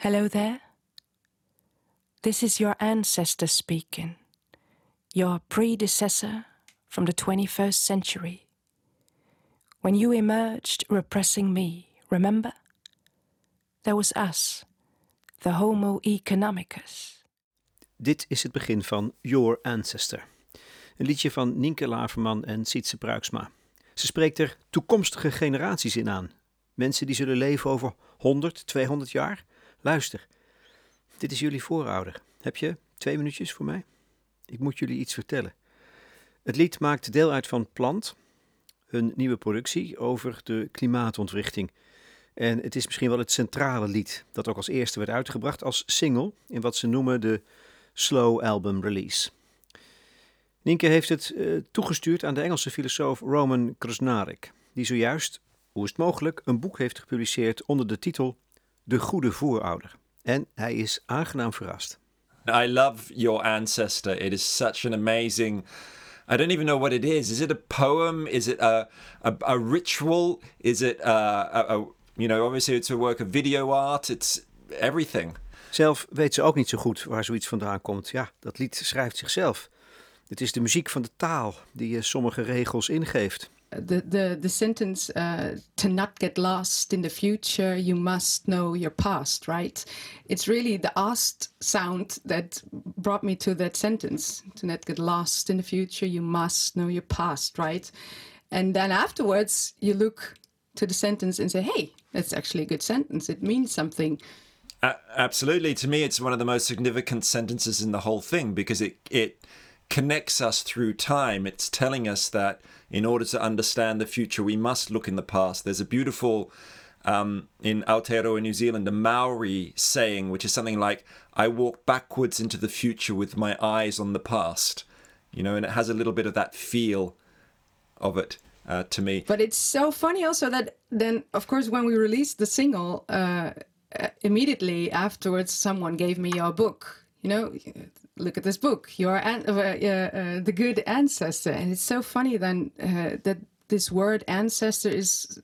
Hello there. This is your ancestor speaking, your predecessor from the 21st century. When you emerged repressing me, remember? There was us, the Homo economicus. Dit is het begin van Your Ancestor. Een liedje van Nienke Laverman en Sietse Pruiksma. Ze spreekt er toekomstige generaties in aan. Mensen die zullen leven over 100, 200 jaar. Luister, dit is jullie voorouder. Heb je twee minuutjes voor mij? Ik moet jullie iets vertellen. Het lied maakt deel uit van Plant, hun nieuwe productie over de klimaatontwrichting. En het is misschien wel het centrale lied dat ook als eerste werd uitgebracht als single in wat ze noemen de Slow Album Release. Nienke heeft het uh, toegestuurd aan de Engelse filosoof Roman Krasnarek, die zojuist, hoe is het mogelijk, een boek heeft gepubliceerd onder de titel De Goede Voorouder. En hij is aangenaam verrast. I love your ancestor. It is such an amazing. I don't even know what it is. Is it a poem? Is it a a, a ritual? Is it a, a, a you know? Obviously, it's a work of video art. It's everything. Zelf weet ze ook niet zo goed waar zoiets vandaan komt. Ja, dat lied schrijft zichzelf. Het is de muziek van de taal die je sommige regels ingeeft. The, the, the sentence uh, to not get lost in the future, you must know your past, right? It's really the ast sound that brought me to that sentence. To not get lost in the future, you must know your past, right? And then afterwards, you look to the sentence and say, hey, that's actually a good sentence. It means something. Uh, absolutely. To me, it's one of the most significant sentences in the whole thing because it, it connects us through time. It's telling us that in order to understand the future, we must look in the past. There's a beautiful, um, in Aotearoa, New Zealand, a Maori saying, which is something like, I walk backwards into the future with my eyes on the past. You know, and it has a little bit of that feel of it. Uh, to me, but it's so funny also that then, of course, when we released the single, uh, uh immediately afterwards, someone gave me your book. You know, look at this book, your an- uh, uh, the good ancestor, and it's so funny then uh, that this word ancestor is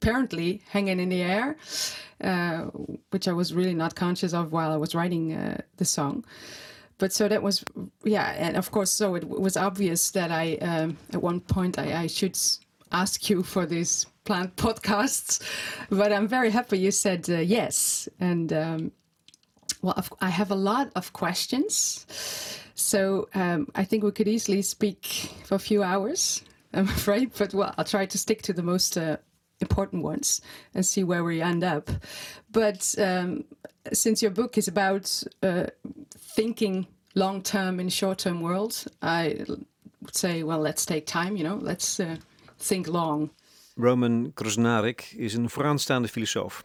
apparently hanging in the air, uh, which I was really not conscious of while I was writing uh, the song. But so that was, yeah, and of course, so it was obvious that I, um, at one point, I, I should ask you for these plant podcasts, but I'm very happy you said uh, yes, and. Um, well, I have a lot of questions. So um, I think we could easily speak for a few hours, I'm afraid. But well, I'll try to stick to the most uh, important ones and see where we end up. But um, since your book is about uh, thinking long term in short term world, I would say, well, let's take time, you know, let's uh, think long. Roman Krznaric is een vooraanstaande filosoof.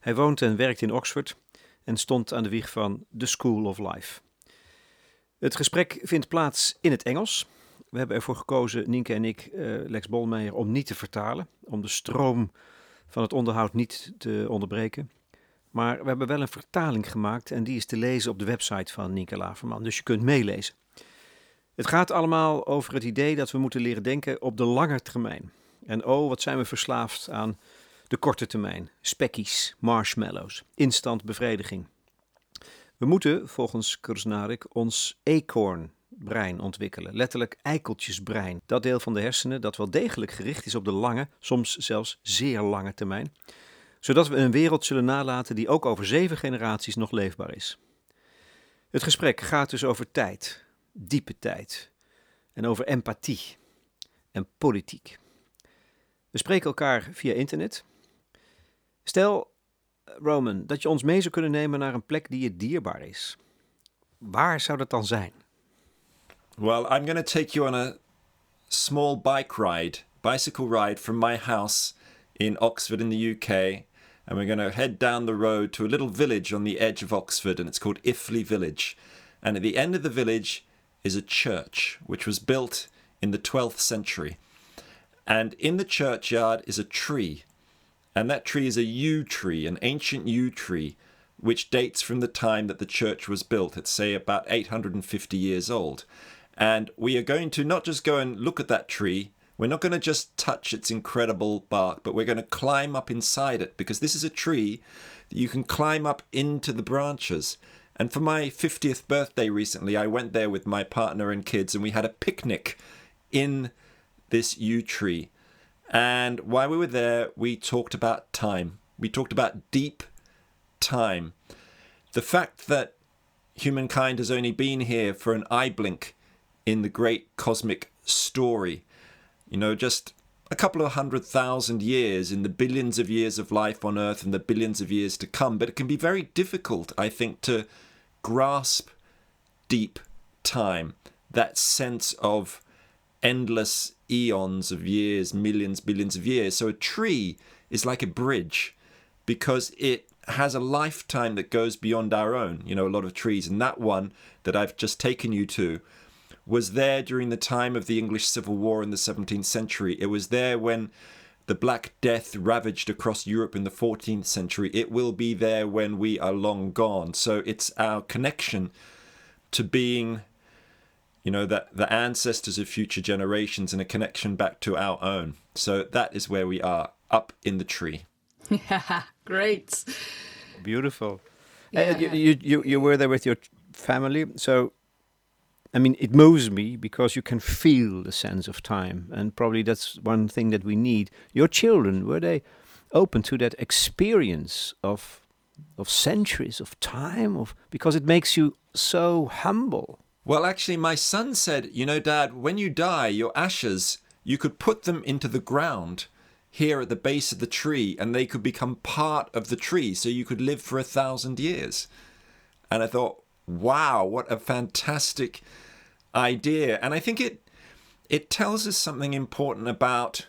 Hij woont en werkt in Oxford en stond aan de wieg van The School of Life. Het gesprek vindt plaats in het Engels. We hebben ervoor gekozen, Nienke en ik, uh, Lex Bolmeijer, om niet te vertalen, om de stroom van het onderhoud niet te onderbreken. Maar we hebben wel een vertaling gemaakt en die is te lezen op de website van Nienke Laverman, dus je kunt meelezen. Het gaat allemaal over het idee dat we moeten leren denken op de lange termijn. En oh, wat zijn we verslaafd aan de korte termijn, spekkies, marshmallows, instant bevrediging. We moeten, volgens Kursnarik, ons eekhoornbrein ontwikkelen, letterlijk eikeltjesbrein. Dat deel van de hersenen dat wel degelijk gericht is op de lange, soms zelfs zeer lange termijn, zodat we een wereld zullen nalaten die ook over zeven generaties nog leefbaar is. Het gesprek gaat dus over tijd, diepe tijd, en over empathie en politiek. We spreken elkaar via internet, Stel, eh, Roman, dat je ons mee zou kunnen nemen naar een plek die je dierbaar is. Waar zou dat dan zijn? Well, I'm going to take you on a small bike ride, bicycle ride from my house in Oxford in the UK. And we're going to head down the road to a little village on the edge of Oxford, and it's called Iffley Village. And at the end of the village is a church, which was built in the 12th century. And in the churchyard is a tree and that tree is a yew tree, an ancient yew tree, which dates from the time that the church was built. It's, say, about 850 years old. And we are going to not just go and look at that tree, We're not going to just touch its incredible bark, but we're going to climb up inside it because this is a tree that you can climb up into the branches. And for my 50th birthday recently, I went there with my partner and kids and we had a picnic in this yew tree. And while we were there, we talked about time. We talked about deep time. The fact that humankind has only been here for an eye blink in the great cosmic story. You know, just a couple of hundred thousand years in the billions of years of life on Earth and the billions of years to come. But it can be very difficult, I think, to grasp deep time, that sense of endless eons of years, millions, billions of years. So a tree is like a bridge because it has a lifetime that goes beyond our own, you know, a lot of trees. And that one that I've just taken you to was there during the time of the English Civil War in the 17th century. It was there when the Black Death ravaged across Europe in the 14th century. It will be there when we are long gone. So it's our connection to being, you know, that the ancestors of future generations and a connection back to our own. So that is where we are, up in the tree. Yeah, great. Beautiful. Yeah. Uh, you, you, you, you were there with your family. So, I mean, it moves me because you can feel the sense of time. And probably that's one thing that we need. Your children, were they open to that experience of of centuries of time of because it makes you so humble Well, actually, my son said, you know, Dad, when you die, your ashes, you could put them into the ground here at the base of the tree and they could become part of the tree so you could live for a thousand years. And I thought, wow, what a fantastic idea. And I think it it tells us something important about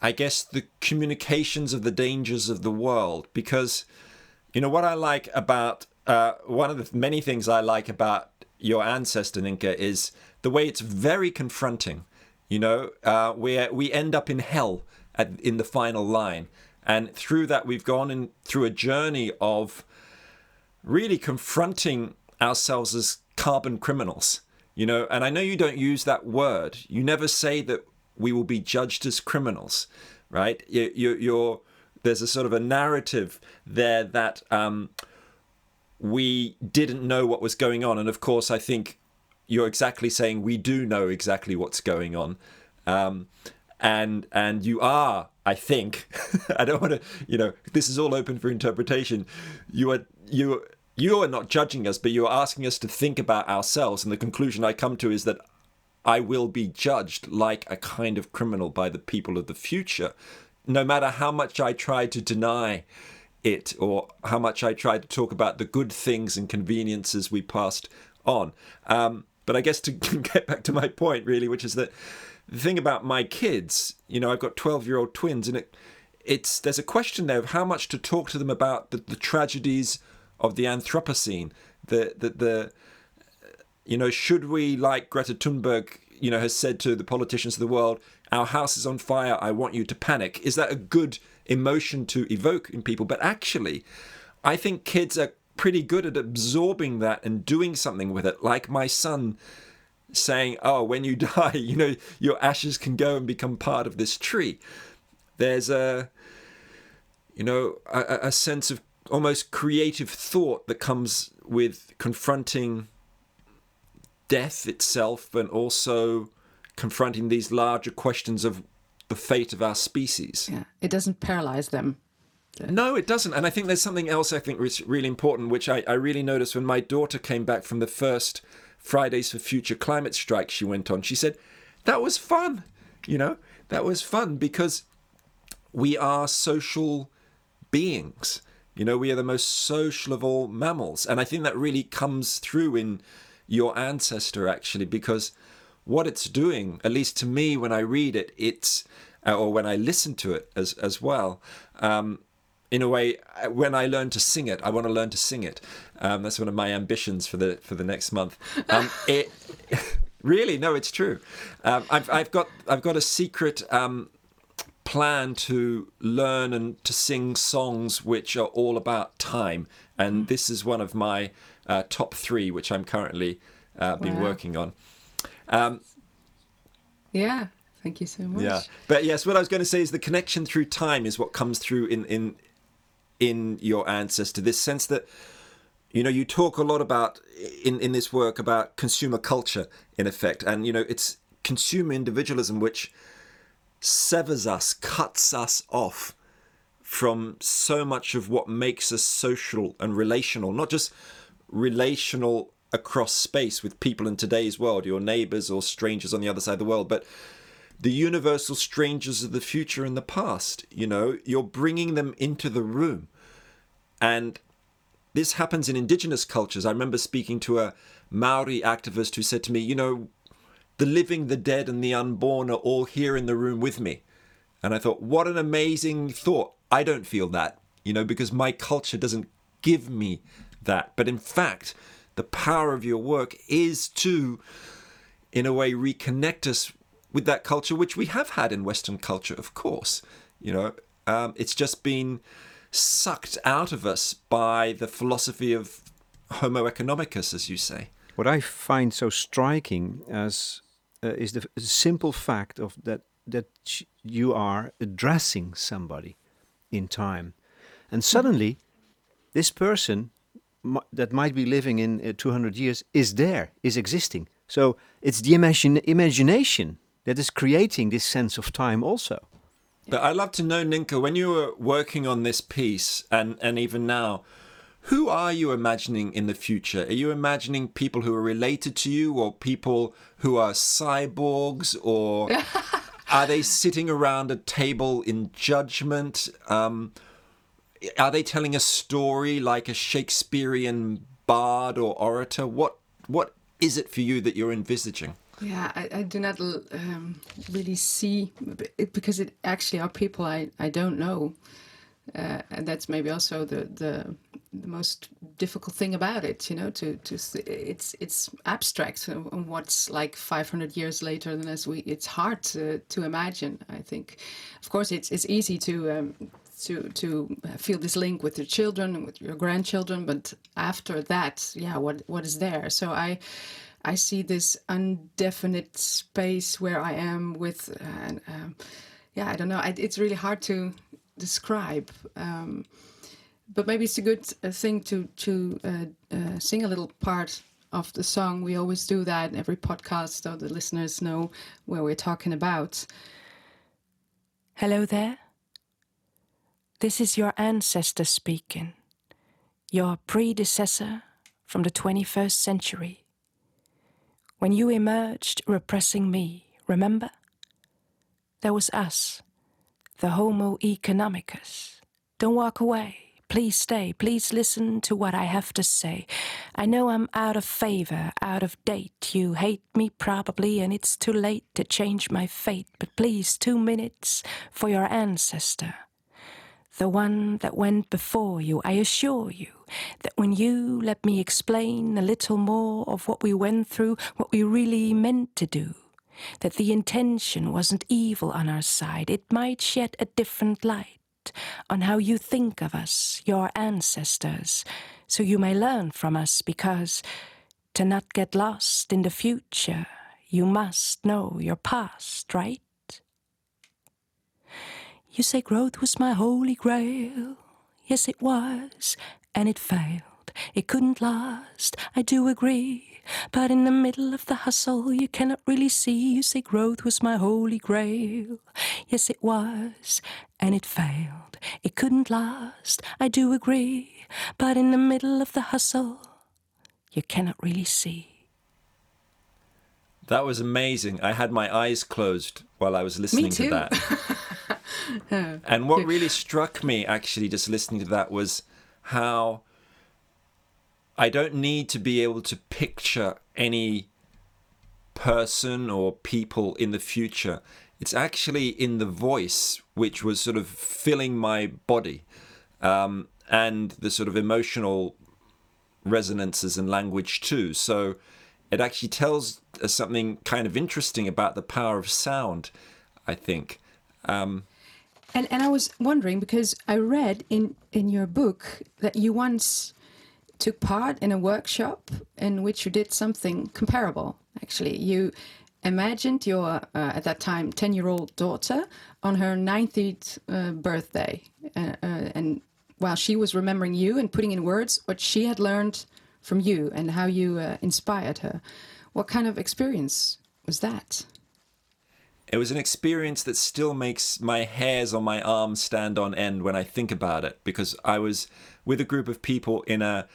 I guess the communications of the dangers of the world because you know what I like about uh, one of the many things I like about your ancestor Nienke is the way it's very confronting. You know, uh, where we end up in hell at, in the final line, and through that we've gone in through a journey of really confronting ourselves as carbon criminals. You know, and I know you don't use that word. You never say that we will be judged as criminals, right? You, you, you're there's a sort of a narrative there that um, we didn't know what was going on, and of course, I think you're exactly saying we do know exactly what's going on, um, and and you are, I think, I don't want to, you know, this is all open for interpretation. You are you you are not judging us, but you are asking us to think about ourselves, and the conclusion I come to is that I will be judged like a kind of criminal by the people of the future, no matter how much I try to deny it or how much I tried to talk about the good things and conveniences we passed on. Um, but I guess to get back to my point, really, which is that the thing about my kids, you know, I've got 12 year old twins, and it, it's there's a question there of how much to talk to them about the, the tragedies of the Anthropocene, the, the, the you know, should we, like Greta Thunberg, you know, has said to the politicians of the world, our house is on fire, I want you to panic? Is that a good emotion to evoke in people? But actually, I think kids are pretty good at absorbing that and doing something with it. Like my son saying, oh, when you die, you know, your ashes can go and become part of this tree. There's a, you know, a, a sense of almost creative thought that comes with confronting death itself and also confronting these larger questions of the fate of our species. Yeah, it doesn't paralyze them. No, it doesn't. And I think there's something else I think is really important, which I, I really noticed when my daughter came back from the first Fridays for Future climate strike she went on. She said, That was fun. You know, that was fun because we are social beings. You know, we are the most social of all mammals. And I think that really comes through in your ancestor, actually, because what it's doing, at least to me when I read it, it's, uh, or when I listen to it as, as well, um, in a way, uh, when I learn to sing it, I want to learn to sing it. Um, that's one of my ambitions for the for the next month. Um, it really, no, it's true. Um, I've I've got I've got a secret um, plan to learn and to sing songs which are all about time, and this is one of my uh, top three, which I'm currently uh, been Wow. working on. Um, Yeah, Thank you so much. Yeah, but yes, what I was going to say is the connection through time is what comes through in in in your ancestor. This sense that you know you talk a lot about in in this work about consumer culture in effect, and you know it's consumer individualism which severs us, cuts us off from so much of what makes us social and relational, not just relational across space with people in today's world, your neighbors or strangers on the other side of the world, but the universal strangers of the future and the past. You know, you're bringing them into the room. And this happens in indigenous cultures. I remember speaking to a Maori activist who said to me, you know, the living, the dead, and the unborn are all here in the room with me. And I thought, what an amazing thought. I don't feel that, you know, because my culture doesn't give me that. But in fact, the power of your work is to, in a way, reconnect us with that culture, which we have had in Western culture, of course. You know, um, it's just been sucked out of us by the philosophy of Homo economicus, as you say. What I find so striking as uh, is the simple fact of that that you are addressing somebody in time, and suddenly, this person that might be living in uh, 200 years is there, is existing. So it's the imagine imagination that is creating this sense of time also. But I'd love to know, Nienke, when you were working on this piece and, and even now, who are you imagining in the future? Are you imagining people who are related to you or people who are cyborgs or are they sitting around a table in judgment? Um, are they telling a story like a Shakespearean bard or orator? What what is it for you that you're envisaging? Yeah, I, I do not um, really see because it actually are people I, I don't know, uh, and that's maybe also the, the the most difficult thing about it. You know, to to it's it's abstract what's like 500 years later than as we. It's hard to to imagine. I think, of course, it's it's easy to. Um, to to feel this link with your children and with your grandchildren, but after that, yeah, what what is there? So I, I see this undefinite space where I am with, uh, um, yeah, I don't know. I, it's really hard to describe. Um, but maybe it's a good uh, thing to to uh, uh, sing a little part of the song. We always do that in every podcast, so the listeners know where we're talking about. Hello there. This is your ancestor speaking, your predecessor from the 21st century when you emerged repressing me, remember? There was us, the Homo economicus. Don't walk away. Please stay. Please listen to what I have to say. I know I'm out of favor, out of date. You hate me probably, and it's too late to change my fate. But please, two minutes for your ancestor the one that went before you, I assure you that when you let me explain a little more of what we went through, what we really meant to do, that the intention wasn't evil on our side, it might shed a different light on how you think of us, your ancestors, so you may learn from us because to not get lost in the future, you must know your past, right? You say growth was my holy grail. Yes, it was, and it failed. It couldn't last, I do agree. But in the middle of the hustle, you cannot really see. You say growth was my holy grail. Yes, it was, and it failed. It couldn't last, I do agree. But in the middle of the hustle, you cannot really see. That was amazing. I had my eyes closed while I was listening to that. and what really struck me, actually, just listening to that, was how I don't need to be able to picture any person or people in the future. It's actually in the voice, which was sort of filling my body, um, and the sort of emotional resonances and language too. So it actually tells us something kind of interesting about the power of sound, I think. Um, and and I was wondering because I read in in your book that you once took part in a workshop in which you did something comparable. Actually, you imagined your uh, at that time 10 year old daughter on her 90th uh, birthday uh, uh, and while she was remembering you and putting in words what she had learned from you and how you uh, inspired her what kind of experience was that it was an experience that still makes my hairs on my arms stand on end when I think about it because I was with a group of people in a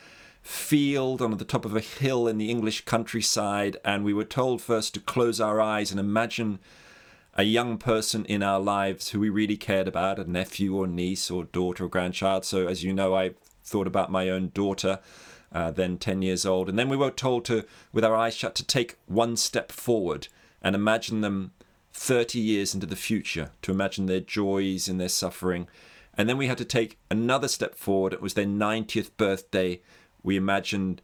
field on the top of a hill in the English countryside, and we were told first to close our eyes and imagine a young person in our lives who we really cared about a nephew or niece or daughter or grandchild. So, as you know, I thought about my own daughter. Uh, then 10 years old. And then we were told to, with our eyes shut, to take one step forward and imagine them 30 years into the future, to imagine their joys and their suffering. And then we had to take another step forward. It was their 90th birthday we imagined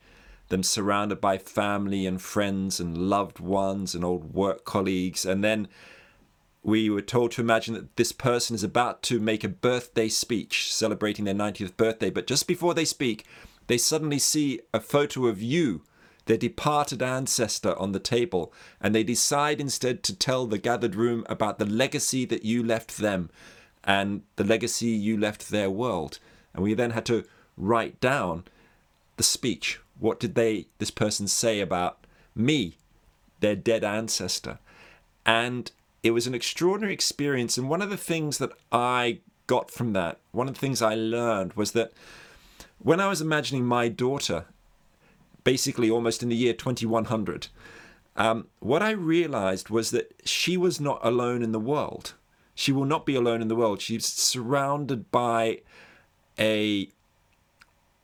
them surrounded by family and friends and loved ones and old work colleagues. And then we were told to imagine that this person is about to make a birthday speech celebrating their 90th birthday. But just before they speak, they suddenly see a photo of you, their departed ancestor, on the table. And they decide instead to tell the gathered room about the legacy that you left them and the legacy you left their world. And we then had to write down the speech. What did they, this person, say about me, their dead ancestor? And it was an extraordinary experience. And one of the things that I got from that, one of the things I learned was that when I was imagining my daughter, basically almost in the year 2100, um, what I realized was that she was not alone in the world. She will not be alone in the world. She's surrounded by a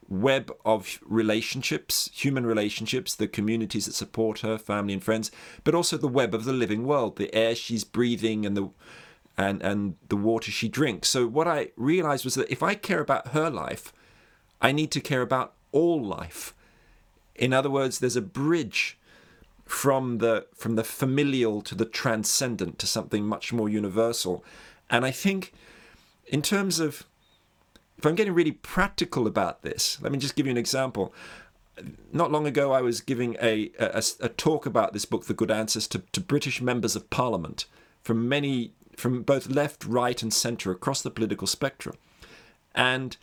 web of relationships, human relationships, the communities that support her, family and friends, but also the web of the living world, the air she's breathing and the and and the water she drinks. So what I realized was that if I care about her life, I need to care about all life. In other words, there's a bridge from the from the familial to the transcendent to something much more universal. And I think in terms of if I'm getting really practical about this, let me just give you an example. Not long ago, I was giving a, a, a talk about this book, The Good Ancestor, to, to British members of Parliament from many, from both left, right, and centre across the political spectrum. And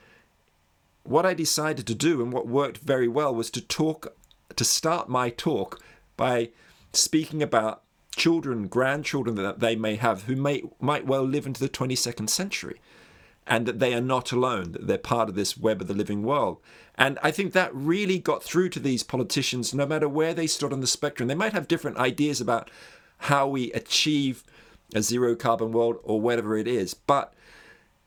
what I decided to do, and what worked very well, was to talk, to start my talk by speaking about children, grandchildren that they may have who may might well live into the 22nd century and that they are not alone, that they're part of this web of the living world. And I think that really got through to these politicians, no matter where they stood on the spectrum. They might have different ideas about how we achieve a zero carbon world or whatever it is, but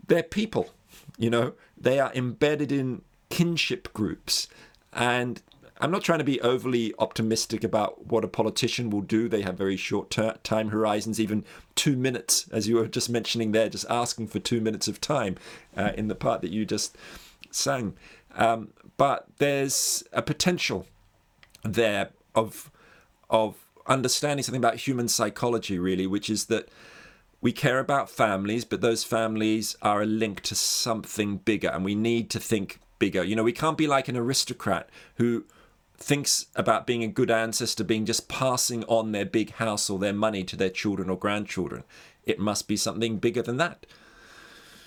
they're people, you know, they are embedded in kinship groups. And I'm not trying to be overly optimistic about what a politician will do. They have very short ter- time horizons, even two minutes, as you were just mentioning there, just asking for two minutes of time uh, in the part that you just sang. Um, but there's a potential there of of understanding something about human psychology, really, which is that we care about families, but those families are a link to something bigger, and we need to think bigger. You know, we can't be like an aristocrat who thinks about being a good ancestor being just passing on their big house or their money to their children or grandchildren. It must be something bigger than that.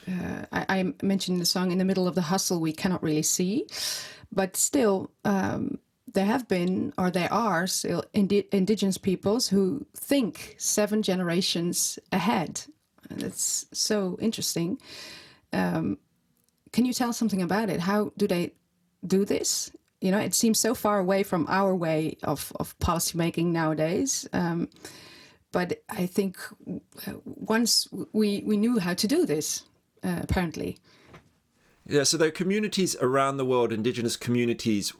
Uh, I, I, mentioned the song in the middle of the hustle we cannot really see, but still, um, there have been or there are still indi- indigenous peoples who think seven generations ahead. And it's so interesting. Um, can you tell something about it? How do they do this? you know, it seems so far away from our way of, of policymaking nowadays. Um, but I think once we, we knew how to do this, uh, apparently. Yeah, so there are communities around the world, indigenous communities,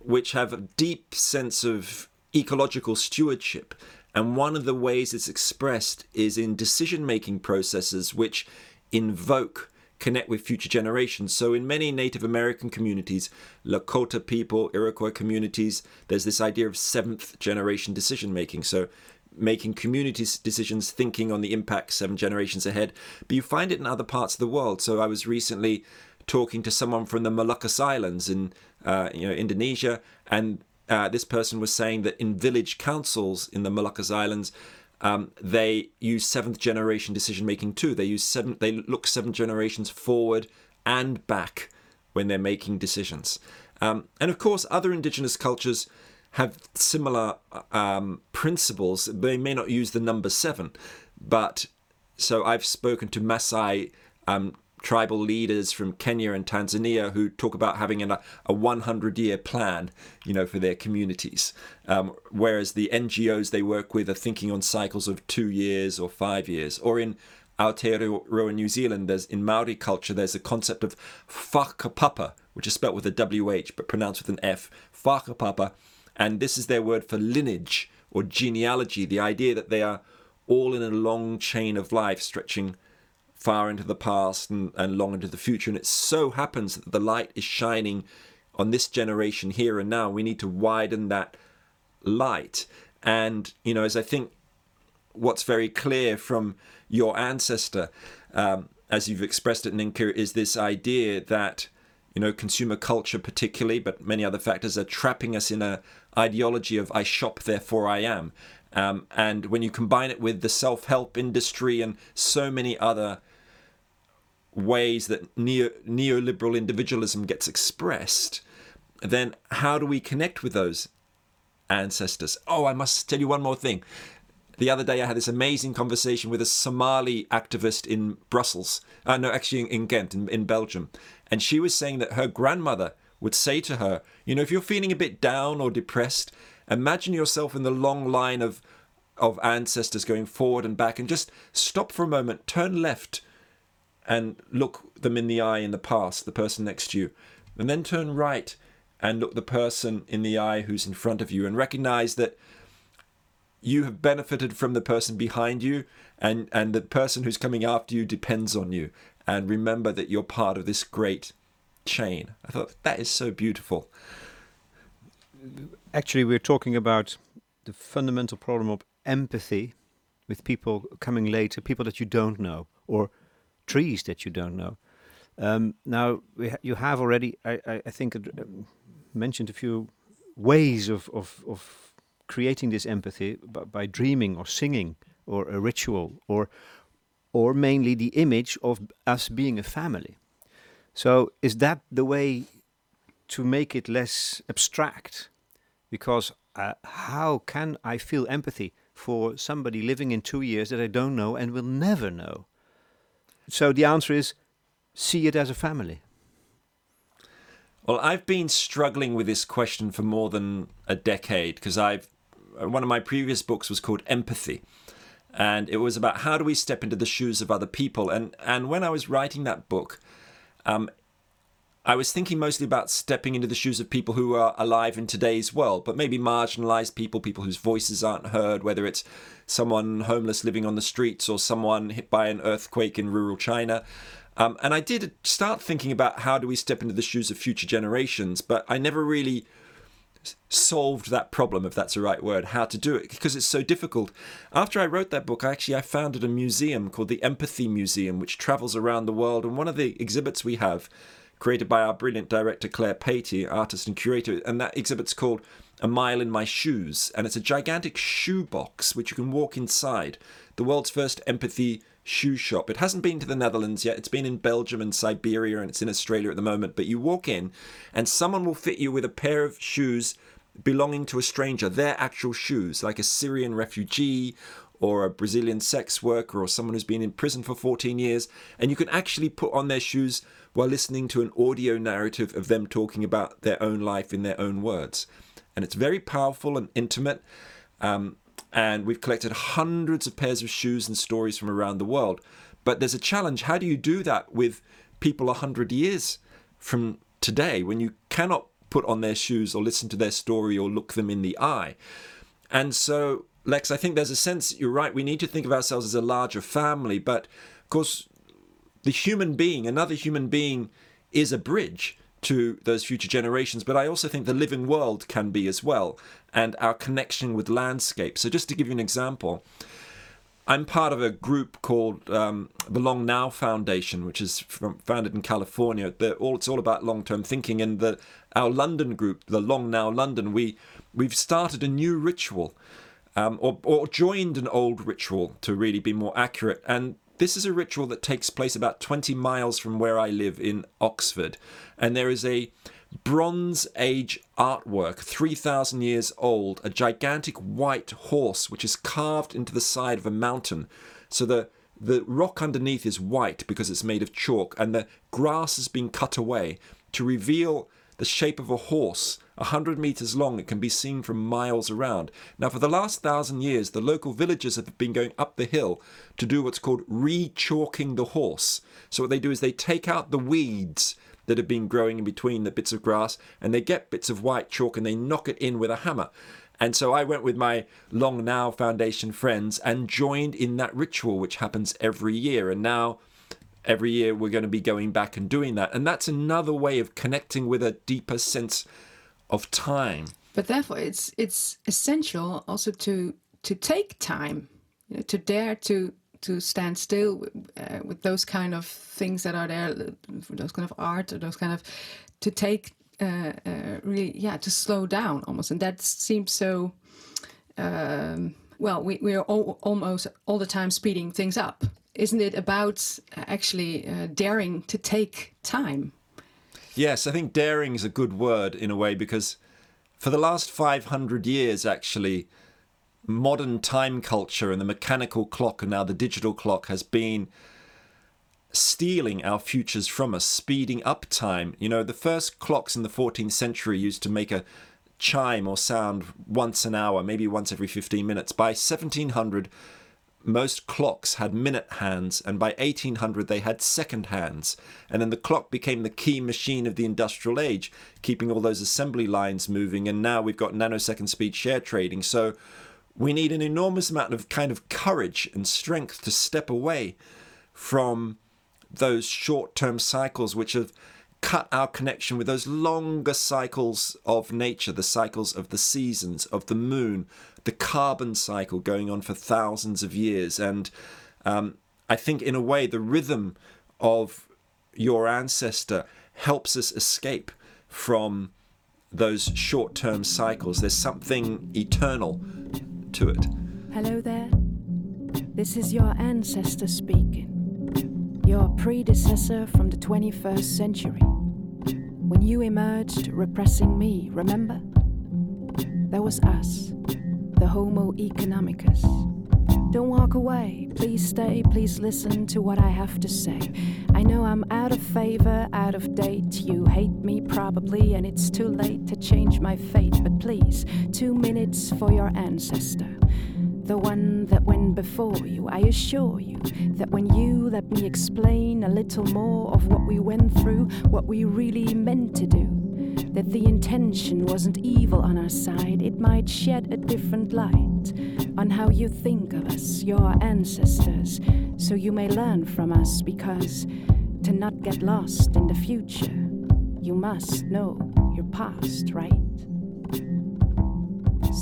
which have a deep sense of ecological stewardship. And one of the ways it's expressed is in decision making processes which invoke connect with future generations. So, in many Native American communities, Lakota people, Iroquois communities, there's this idea of seventh generation decision making. So, making community decisions, thinking on the impact seven generations ahead. But you find it in other parts of the world. So, I was recently talking to someone from the Moluccas Islands in uh, you know Indonesia, and uh, this person was saying that in village councils in the Moluccas Islands, um, they use seventh generation decision making too. They use seven. They look seven generations forward and back when they're making decisions. Um, and of course, other indigenous cultures have similar um, principles. They may not use the number seven, but so I've spoken to Maasai um, tribal leaders from Kenya and Tanzania who talk about having an, a 100 year plan, you know, for their communities. Um, whereas the NGOs they work with are thinking on cycles of two years or five years. Or in Aotearoa New Zealand, there's in Maori culture, there's a concept of whakapapa, which is spelt with a WH but pronounced with an F, whakapapa. And this is their word for lineage or genealogy, the idea that they are all in a long chain of life stretching far into the past and, and long into the future. And it so happens that the light is shining on this generation here and now. We need to widen that light. And, you know, as I think what's very clear from your ancestor, um, as you've expressed it, Nienke, is this idea that, you know, consumer culture particularly, but many other factors are trapping us in a ideology of I shop, therefore I am. Um, and when you combine it with the self help industry and so many other ways that neo, neoliberal individualism gets expressed, then how do we connect with those ancestors? Oh, I must tell you one more thing. The other day, I had this amazing conversation with a Somali activist in Brussels. Uh, no, actually, in, in Ghent, in, in Belgium. And she was saying that her grandmother would say to her, You know, if you're feeling a bit down or depressed, imagine yourself in the long line of of ancestors going forward and back and just stop for a moment, turn left and look them in the eye in the past, the person next to you, and then turn right and look the person in the eye who's in front of you and recognize that you have benefited from the person behind you and and the person who's coming after you depends on you. And remember that you're part of this great chain. I thought that is so beautiful. Actually, we're talking about the fundamental problem of empathy with people coming later, people that you don't know, or trees that you don't know. Um, now, ha you have already, I, I, I think, uh, mentioned a few ways of, of, of creating this empathy by, by dreaming or singing or a ritual or or mainly the image of us being a family. So is that the way to make it less abstract? Because uh, how can I feel empathy for somebody living in two years that I don't know and will never know? So the answer is see it as a family. Well, I've been struggling with this question for more than a decade because I've one of my previous books was called Empathy, and it was about how do we step into the shoes of other people. And and when I was writing that book, um, I was thinking mostly about stepping into the shoes of people who are alive in today's world, but maybe marginalized people, people whose voices aren't heard, whether it's someone homeless living on the streets or someone hit by an earthquake in rural China. Um, and I did start thinking about how do we step into the shoes of future generations, but I never really solved that problem if that's the right word how to do it because it's so difficult after i wrote that book I actually i founded a museum called the empathy museum which travels around the world and one of the exhibits we have created by our brilliant director Claire Patey, artist and curator, and that exhibit's called A Mile in My Shoes, and it's a gigantic shoe box which you can walk inside. The world's first empathy shoe shop. It hasn't been to the Netherlands yet. It's been in Belgium and Siberia, and it's in Australia at the moment. But you walk in, and someone will fit you with a pair of shoes belonging to a stranger, their actual shoes, like a Syrian refugee or a Brazilian sex worker or someone who's been in prison for 14 years, and you can actually put on their shoes while listening to an audio narrative of them talking about their own life in their own words. And it's very powerful and intimate. Um, and we've collected hundreds of pairs of shoes and stories from around the world. But there's a challenge. How do you do that with people 100 years from today when you cannot put on their shoes or listen to their story or look them in the eye? And so, Lex, I think there's a sense, you're right, we need to think of ourselves as a larger family. But of course, the human being, another human being, is a bridge to those future generations. But I also think the living world can be as well, and our connection with landscape. So, just to give you an example, I'm part of a group called um, the Long Now Foundation, which is from, founded in California. All, it's all about long-term thinking. And the, our London group, the Long Now London, we we've started a new ritual, um, or, or joined an old ritual to really be more accurate. And this is a ritual that takes place about 20 miles from where I live in Oxford. And there is a Bronze Age artwork, 3,000 years old, a gigantic white horse which is carved into the side of a mountain. So the the rock underneath is white because it's made of chalk, and the grass has been cut away to reveal the shape of a horse. A hundred meters long, it can be seen from miles around. Now, for the last thousand years, the local villagers have been going up the hill to do what's called re chalking the horse. So, what they do is they take out the weeds that have been growing in between the bits of grass and they get bits of white chalk and they knock it in with a hammer. And so I went with my Long Now Foundation friends and joined in that ritual, which happens every year. And now, every year, we're going to be going back and doing that. And that's another way of connecting with a deeper sense of time. But therefore, it's it's essential also to to take time, you know, to dare to to stand still uh, with those kind of things that are there, those kind of art, or those kind of to take uh, uh, really, yeah, to slow down almost, and that seems so. Um, well, we we are all, almost all the time speeding things up. Isn't it about actually uh, daring to take time? Yes, I think daring is a good word in a way because for the last 500 years, actually, modern time culture and the mechanical clock and now the digital clock has been stealing our futures from us, speeding up time. You know, the first clocks in the 14th century used to make a chime or sound once an hour, maybe once every 15 minutes. By 1700, most clocks had minute hands, and by 1800 they had second hands. And then the clock became the key machine of the industrial age, keeping all those assembly lines moving. And now we've got nanosecond speed share trading. So we need an enormous amount of kind of courage and strength to step away from those short term cycles which have cut our connection with those longer cycles of nature, the cycles of the seasons, of the moon, the carbon cycle going on for thousands of years. And um, I think, in a way, the rhythm of your ancestor helps us escape from those short term cycles. There's something eternal to it. Hello there. This is your ancestor speaking. Your predecessor from the 21st century. When you emerged repressing me, remember? That was us, the Homo economicus. Don't walk away. Please stay. Please listen to what I have to say. I know I'm out of favor, out of date. You hate me probably, and it's too late to change my fate. But please, two minutes for your ancestor. The one that went before you. I assure you that when you let me explain a little more of what we went through, what we really meant to do, that the intention wasn't evil on our side, it might shed a different light on how you think of us, your ancestors, so you may learn from us because to not get lost in the future, you must know your past, right?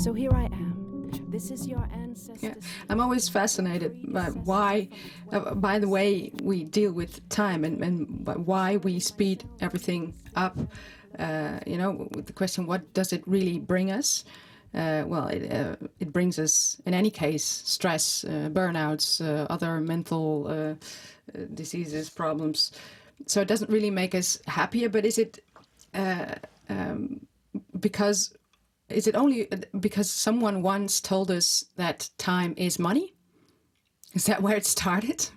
So here I am. This is your ancestors. Yeah. I'm always fascinated by why, uh, by the way we deal with time and, and why we speed everything up uh, you know, with the question, what does it really bring us? Uh, well, it, uh, it brings us, in any case, stress, uh, burnouts, uh, other mental uh, diseases, problems. So it doesn't really make us happier. But is it um, because? Is it only uh, because someone once told us that time is money? Is that where it started?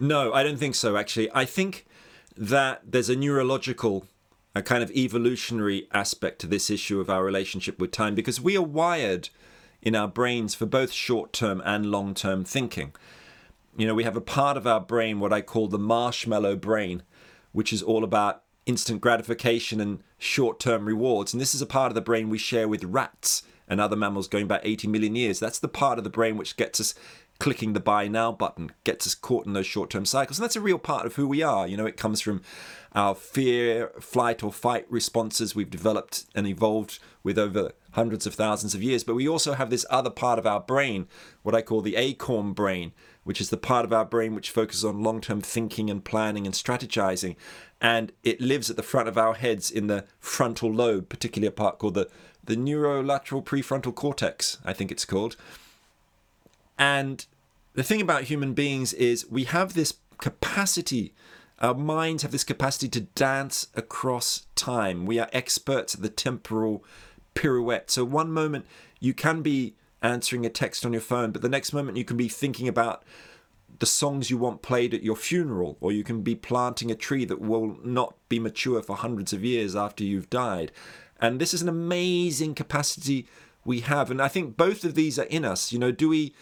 no, I don't think so. Actually, I think that there's a neurological a kind of evolutionary aspect to this issue of our relationship with time because we are wired in our brains for both short term and long term thinking. You know, we have a part of our brain, what I call the marshmallow brain, which is all about instant gratification and short term rewards. And this is a part of the brain we share with rats and other mammals going back 80 million years. That's the part of the brain which gets us clicking the buy now button gets us caught in those short term cycles. And that's a real part of who we are. You know, it comes from our fear, flight, or fight responses we've developed and evolved with over hundreds of thousands of years. But we also have this other part of our brain, what I call the acorn brain, which is the part of our brain which focuses on long term thinking and planning and strategizing. And it lives at the front of our heads in the frontal lobe, particularly a part called the, the dorsolateral prefrontal cortex, I think it's called. And the thing about human beings is we have this capacity, our minds have this capacity to dance across time. We are experts at the temporal pirouette. So, one moment you can be answering a text on your phone, but the next moment you can be thinking about the songs you want played at your funeral, or you can be planting a tree that will not be mature for hundreds of years after you've died. And this is an amazing capacity we have. And I think both of these are in us. You know, do we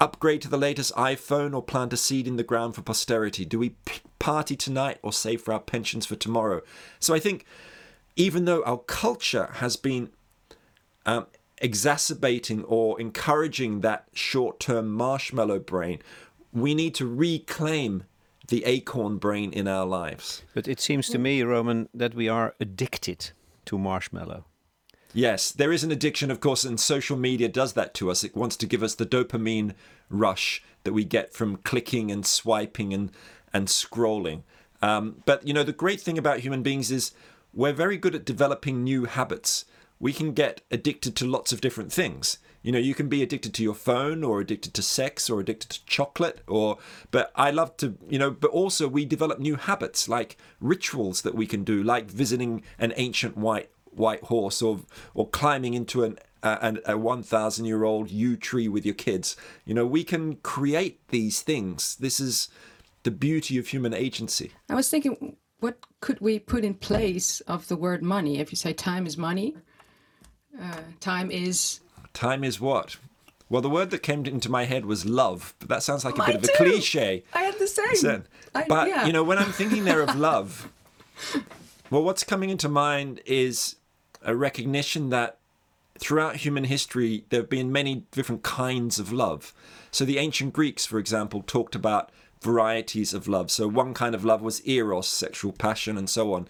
upgrade to the latest iPhone or plant a seed in the ground for posterity? Do we party tonight or save for our pensions for tomorrow? So I think even though our culture has been um, exacerbating or encouraging that short term marshmallow brain, we need to reclaim the acorn brain in our lives. But it seems to me, Roman, that we are addicted to marshmallow. Yes, there is an addiction, of course, and social media does that to us. It wants to give us the dopamine rush that we get from clicking and swiping and, and scrolling. Um, but, you know, the great thing about human beings is we're very good at developing new habits. We can get addicted to lots of different things. You know, you can be addicted to your phone or addicted to sex or addicted to chocolate or but I love to, you know, but also we develop new habits like rituals that we can do like visiting an ancient white white horse or or climbing into an a, a 1000 year old yew tree with your kids you know we can create these things this is the beauty of human agency I was thinking, what could we put in place of the word money? If you say time is money, uh, time is. time is what well the word that came into my head was love but that sounds like a Mine bit of a cliche I had the same. I- but yeah. you know when i'm thinking there of love well what's coming into mind is a recognition that throughout human history there have been many different kinds of love so the ancient greeks for example talked about varieties of love so one kind of love was eros sexual passion and so on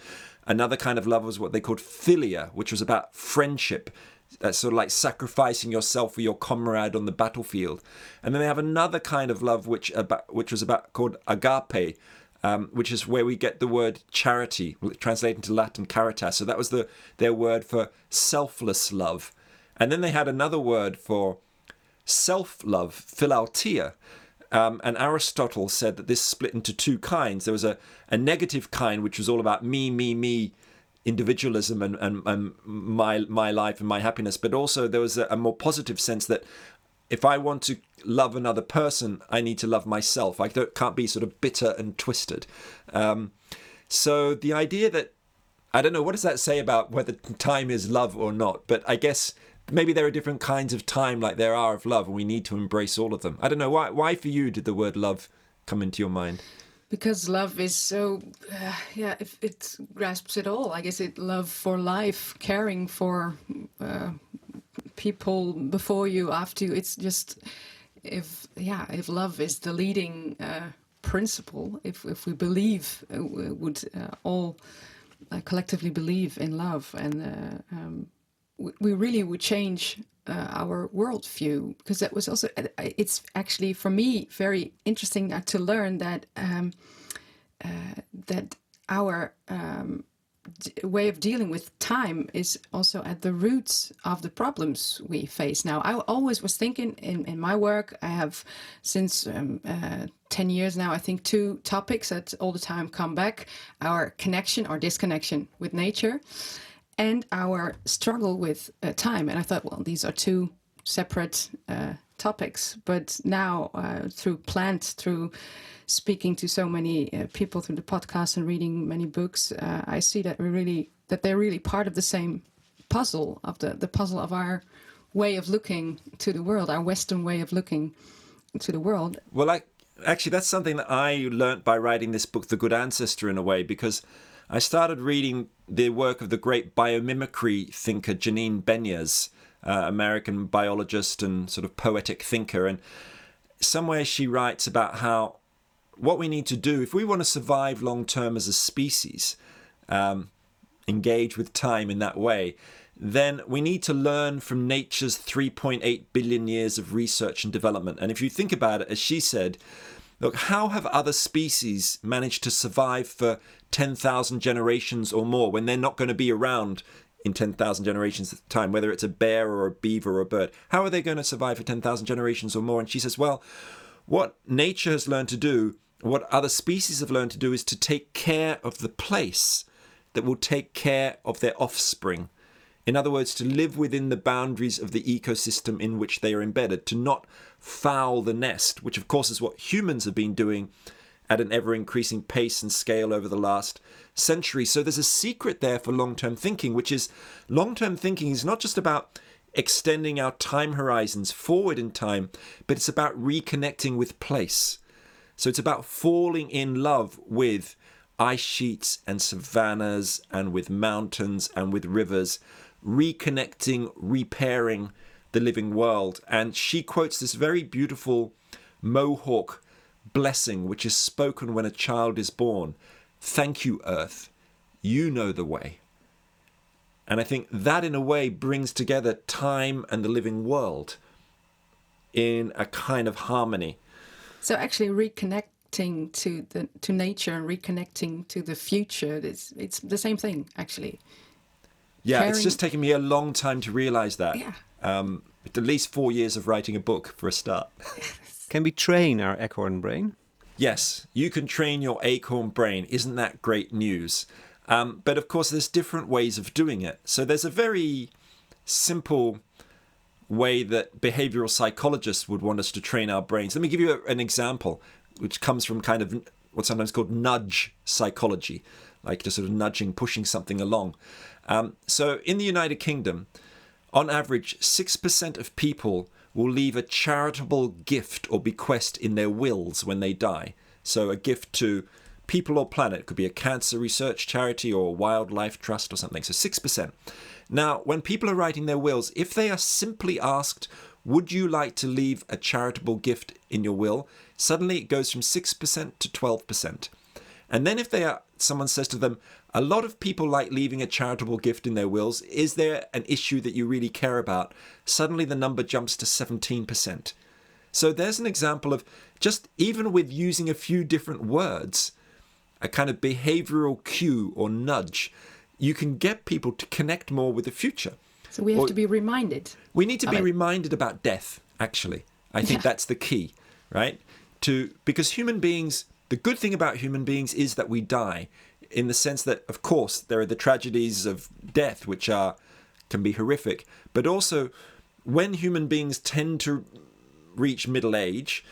another kind of love was what they called philia which was about friendship uh, sort of like sacrificing yourself for your comrade on the battlefield. And then they have another kind of love which about which was about called agape, um, which is where we get the word charity, translated into Latin caritas. So that was the their word for selfless love. And then they had another word for self-love, philautia. Um, and Aristotle said that this split into two kinds. There was a, a negative kind, which was all about me, me, me, individualism and, and, and my my life and my happiness but also there was a, a more positive sense that if I want to love another person I need to love myself I can't be sort of bitter and twisted um, so the idea that I don't know what does that say about whether time is love or not but I guess maybe there are different kinds of time like there are of love and we need to embrace all of them. I don't know why why for you did the word love come into your mind? Because love is so uh, yeah if it grasps it all i guess it love for life caring for uh, people before you after you. It's just if yeah if love is the leading uh, principle if if we believe uh, would uh, all uh, collectively believe in love and um, we, really would change uh, our worldview because that was also uh, it's actually for me very interesting uh, to learn that um, uh, that our um, way of dealing with time is also at the roots of the problems we face now. I always was thinking in, in my work, I have since um, uh, 10 years now, I think two topics that all the time come back our connection or disconnection with nature and our struggle with uh, time. And I thought, well, these are two separate uh, topics. But now, uh, through Plant, through speaking to so many uh, people through the podcast and reading many books, uh, I see that we really that they're really part of the same puzzle of the the puzzle of our way of looking to the world, our Western way of looking to the world. Well, I, actually, that's something that I learnt by writing this book, The Good Ancestor, in a way, because I started reading the work of the great biomimicry thinker Janine Benyus, uh, American biologist and sort of poetic thinker, and somewhere she writes about how what we need to do if we want to survive long term as a species, um, engage with time in that way, then we need to learn from nature's 3.8 billion years of research and development. And if you think about it, as she said, look, how have other species managed to survive for 10,000 generations or more when they're not going to be around in 10,000 generations at the time, whether it's a bear or a beaver or a bird? How are they going to survive for 10,000 generations or more? And she says, well, what nature has learned to do, what other species have learned to do, is to take care of the place that will take care of their offspring. In other words, to live within the boundaries of the ecosystem in which they are embedded, to not foul the nest, which of course is what humans have been doing at an ever increasing pace and scale over the last century. So there's a secret there for long term thinking, which is long term thinking is not just about extending our time horizons forward in time, but it's about reconnecting with place. So it's about falling in love with ice sheets and savannas and with mountains and with rivers, reconnecting, repairing the living world. And she quotes this very beautiful Mohawk blessing, which is spoken when a child is born Thank you, Earth. You know the way. And I think that, in a way, brings together time and the living world in a kind of harmony. So, actually, reconnecting to the to nature and reconnecting to the future it's it's the same thing actually Yeah, it's just taken me a long time to realize that. Yeah. Um, at least four years of writing a book for a start. Can we train our acorn brain? Yes, you can train your acorn brain. Isn't that great news? Um, but of course, there's different ways of doing it. So there's a very simple way that behavioral psychologists would want us to train our brains. Let me give you a, an example, which comes from kind of what's sometimes called nudge psychology, like just sort of nudging, pushing something along. Um, so in the United Kingdom, on average, 6% of people will leave a charitable gift or bequest in their wills when they die. So, a gift to people or planet could be a cancer research charity or a wildlife trust or something. So, 6%. Now, when people are writing their wills, if they are simply asked, Would you like to leave a charitable gift in your will? Suddenly it goes from 6% to 12%. And then if they are, someone says to them, a lot of people like leaving a charitable gift in their wills. Is there an issue that you really care about? Suddenly the number jumps to 17%. So there's an example of just even with using a few different words, a kind of behavioral cue or nudge, you can get people to connect more with the future. so we have Well- to be reminded We need to be it. reminded about death, actually. I think Yeah. that's the key, right? To because human beings, the good thing about human beings is that we die in the sense that of course there are the tragedies of death which are can be horrific, but also when human beings tend to reach middle age,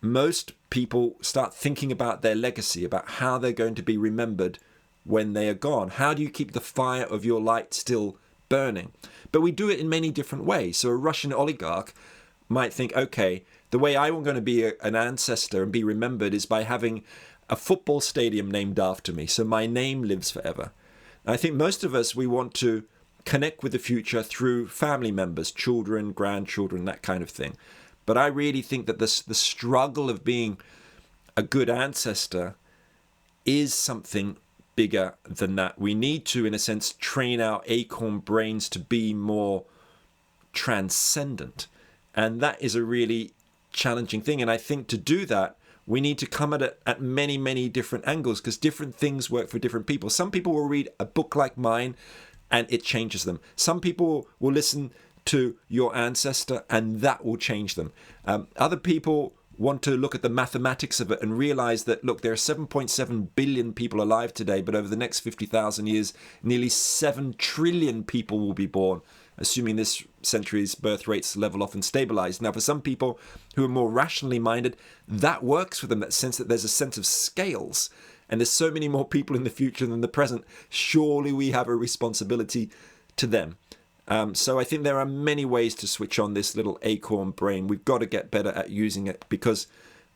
most people start thinking about their legacy, about how they're going to be remembered when they are gone. How do you keep the fire of your light still burning? But we do it in many different ways. So a Russian oligarch might think, okay, the way I'm going to be a, an ancestor and be remembered is by having a football stadium named after me. So my name lives forever. And I think most of us, we want to connect with the future through family members, children, grandchildren, that kind of thing. But I really think that this, the struggle of being a good ancestor is something bigger than that. We need to, in a sense, train our acorn brains to be more transcendent. And that is a really challenging thing. And I think to do that, we need to come at it at many, many different angles because different things work for different people. Some people will read a book like mine and it changes them. Some people will listen to your ancestor and that will change them. Um, other people want to look at the mathematics of it and realize that look there are 7.7 billion people alive today but over the next 50,000 years nearly 7 trillion people will be born assuming this century's birth rates level off and stabilize now for some people who are more rationally minded that works for them that sense that there's a sense of scales and there's so many more people in the future than the present surely we have a responsibility to them um, so I think there are many ways to switch on this little acorn brain. We've got to get better at using it because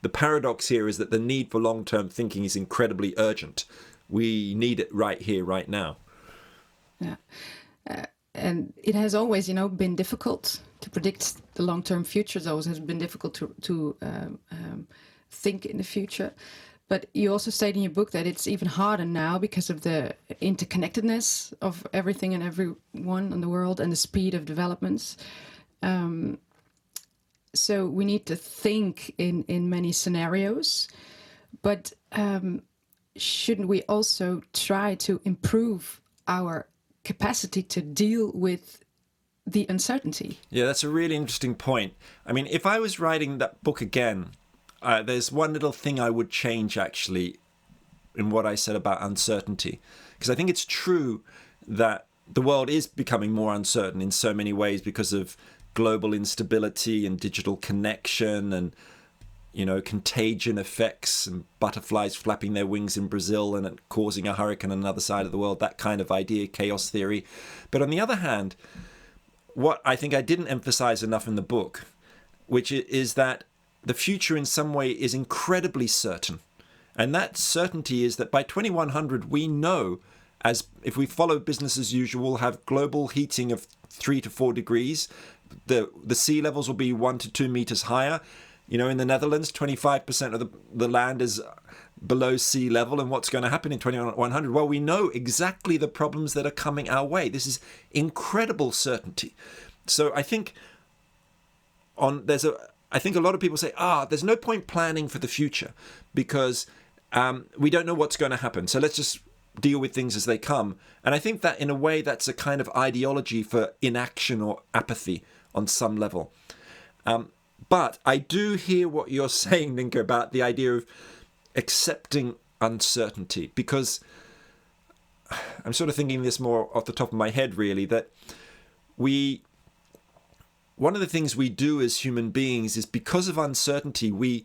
the paradox here is that the need for long term thinking is incredibly urgent. We need it right here, right now. Yeah. Uh, and it has always, you know, been difficult to predict the long term future. It always has been difficult to to um, um, think in the future. But you also state in your book that it's even harder now because of the interconnectedness of everything and everyone in the world and the speed of developments. Um, so we need to think in in many scenarios, but um, shouldn't we also try to improve our capacity to deal with the uncertainty? Yeah, that's a really interesting point. I mean, if I was writing that book again, uh, there's one little thing I would change actually in what I said about uncertainty. Because I think it's true that the world is becoming more uncertain in so many ways because of global instability and digital connection and you know contagion effects and butterflies flapping their wings in Brazil and causing a hurricane on another side of the world that kind of idea chaos theory but on the other hand what I think I didn't emphasize enough in the book which is that the future in some way is incredibly certain and that certainty is that by 2100 we know as if we follow business as usual we'll have global heating of 3 to 4 degrees the the sea levels will be one to two meters higher. You know, in the Netherlands, 25% of the, the land is below sea level. And what's going to happen in 2100? Well, we know exactly the problems that are coming our way. This is incredible certainty. So I think on there's a I think a lot of people say, ah, there's no point planning for the future because um, we don't know what's going to happen. So let's just deal with things as they come. And I think that in a way that's a kind of ideology for inaction or apathy on some level. Um, but I do hear what you're saying, Nienke, about the idea of accepting uncertainty because I'm sort of thinking this more off the top of my head, really, that we. One of the things we do as human beings is because of uncertainty, we,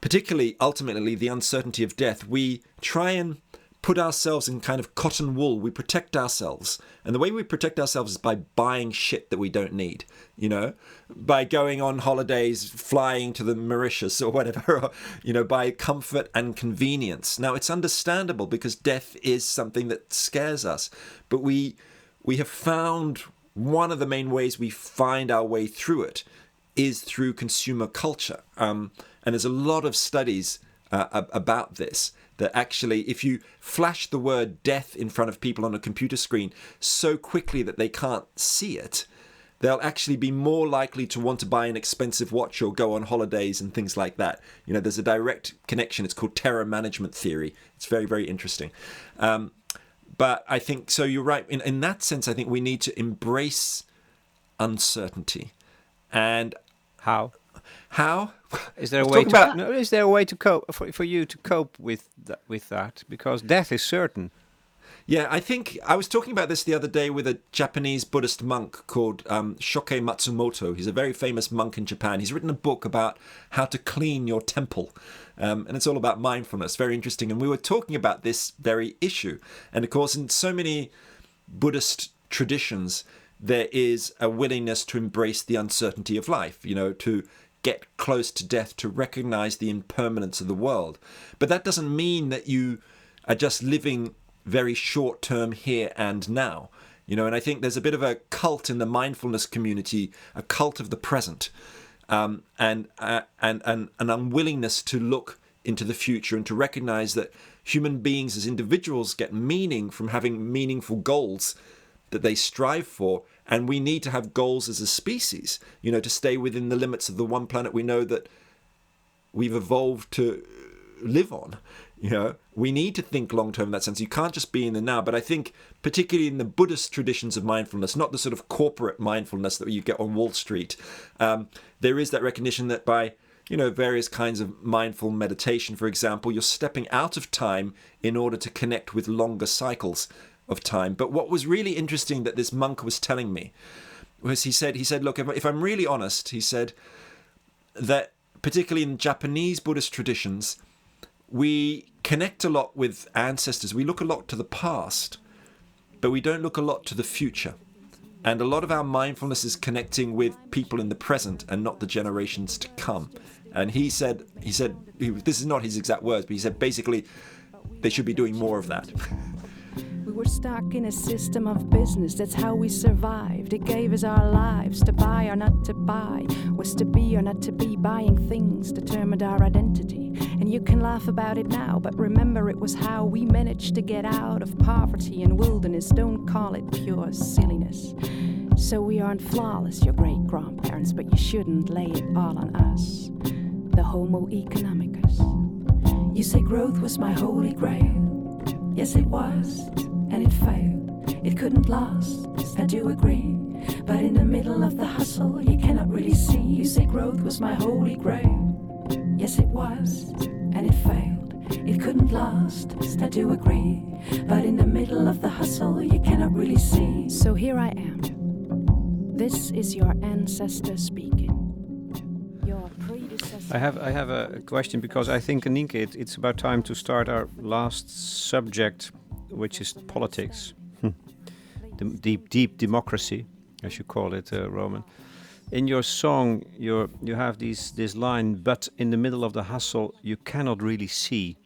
particularly ultimately the uncertainty of death, we try and put ourselves in kind of cotton wool. We protect ourselves. And the way we protect ourselves is by buying shit that we don't need, you know, by going on holidays, flying to the Mauritius or whatever, you know, by comfort and convenience. Now, it's understandable because death is something that scares us, but we we have found one of the main ways we find our way through it is through consumer culture. Um, and there's a lot of studies uh, about this that actually, if you flash the word death in front of people on a computer screen so quickly that they can't see it, they'll actually be more likely to want to buy an expensive watch or go on holidays and things like that. You know, there's a direct connection. It's called terror management theory. It's very, very interesting. Um, but I think so. You're right. In in that sense, I think we need to embrace uncertainty. And how? How? Is there a way to about... no, is there a way to cope for, for you to cope with that, with that because death is certain. Yeah, I think I was talking about this the other day with a Japanese Buddhist monk called um, Shoukei Matsumoto. He's a very famous monk in Japan. He's written a book about how to clean your temple, um, and it's all about mindfulness. Very interesting. And we were talking about this very issue. And of course, in so many Buddhist traditions, there is a willingness to embrace the uncertainty of life. You know, to get close to death to recognize the impermanence of the world. But that doesn't mean that you are just living very short term here and now. You know, and I think there's a bit of a cult in the mindfulness community, a cult of the present, um, and, uh, and and an unwillingness to look into the future and to recognize that human beings as individuals get meaning from having meaningful goals that they strive for and we need to have goals as a species you know to stay within the limits of the one planet we know that we've evolved to live on you know. We need to think long term in that sense. You can't just be in the now but i think particularly in the buddhist traditions of mindfulness not the sort of corporate mindfulness that you get on wall street um, there is that recognition that by you know various kinds of mindful meditation for example you're stepping out of time in order to connect with longer cycles of time. But what was really interesting that this monk was telling me was he said he said look if, I'm really honest he said that particularly in Japanese Buddhist traditions we connect a lot with ancestors. We look a lot to the past, but we don't look a lot to the future. And a lot of our mindfulness is connecting with people in the present and not the generations to come. And he said, he said, he, this is not his exact words, but he said basically they should be doing more of that. were stuck in a system of business, that's how we survived. It gave us our lives to buy or not to buy, was to be or not to be. Buying things determined our identity. And you can laugh about it now, but remember it was how we managed to get out of poverty and wilderness. Don't call it pure silliness. So we aren't flawless, your great grandparents, but you shouldn't lay it all on us. The Homo economicus. You say growth was my holy grail. Yes, it was, and it failed. It couldn't last, I do agree. But in the middle of the hustle, you cannot really see. You say growth was my holy grail. Yes, it was, and it failed. It couldn't last, I do agree. But in the middle of the hustle, you cannot really see. So here I am. This is your ancestor speaking. Your predecessor. I have I have a question because I think Aninke, it, it's about time to start our last subject, which is politics, the deep deep democracy, as you call it, uh, Roman. In your song, you you have these this line, but in the middle of the hustle, you cannot really see.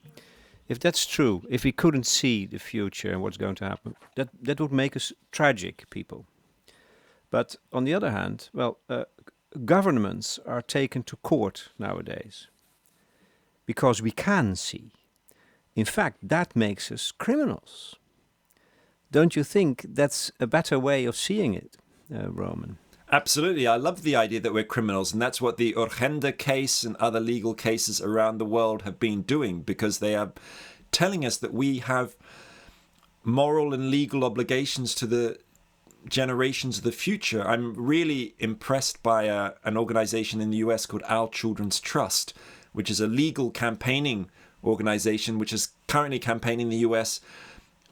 If that's true, if we couldn't see the future and what's going to happen, that that would make us tragic people. But on the other hand, well, uh, governments are taken to court nowadays because we can see. In fact, that makes us criminals. Don't you think that's a better way of seeing it, uh, Roman? Absolutely. I love the idea that we're criminals, and that's what the Urgenda case and other legal cases around the world have been doing because they are telling us that we have moral and legal obligations to the generations of the future. I'm really impressed by a, an organization in the US called Our Children's Trust, which is a legal campaigning organization which is currently campaigning in the US,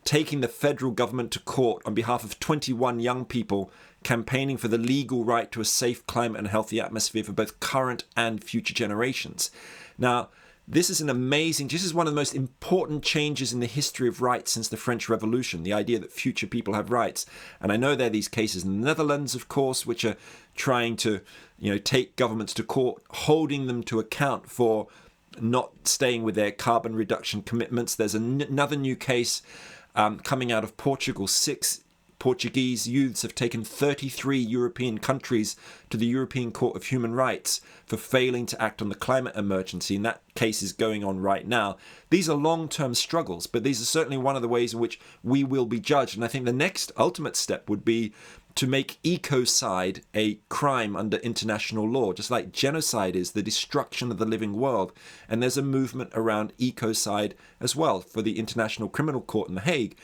taking the federal government to court on behalf of 21 young people campaigning for the legal right to a safe climate and healthy atmosphere for both current and future generations. Now, this is an amazing, this is one of the most important changes in the history of rights since the French Revolution, the idea that future people have rights. And I know there are these cases in the Netherlands, of course, which are trying to, you know, take governments to court, holding them to account for not staying with their carbon reduction commitments. There's an- another new case um, coming out of Portugal. Six Portuguese youths have taken 33 European countries to the European Court of Human Rights for failing to act on the climate emergency, and that case is going on right now. These are long term struggles, but these are certainly one of the ways in which we will be judged. And I think the next ultimate step would be to make ecocide a crime under international law, just like genocide is the destruction of the living world. And there's a movement around ecocide as well for the International Criminal Court in The Hague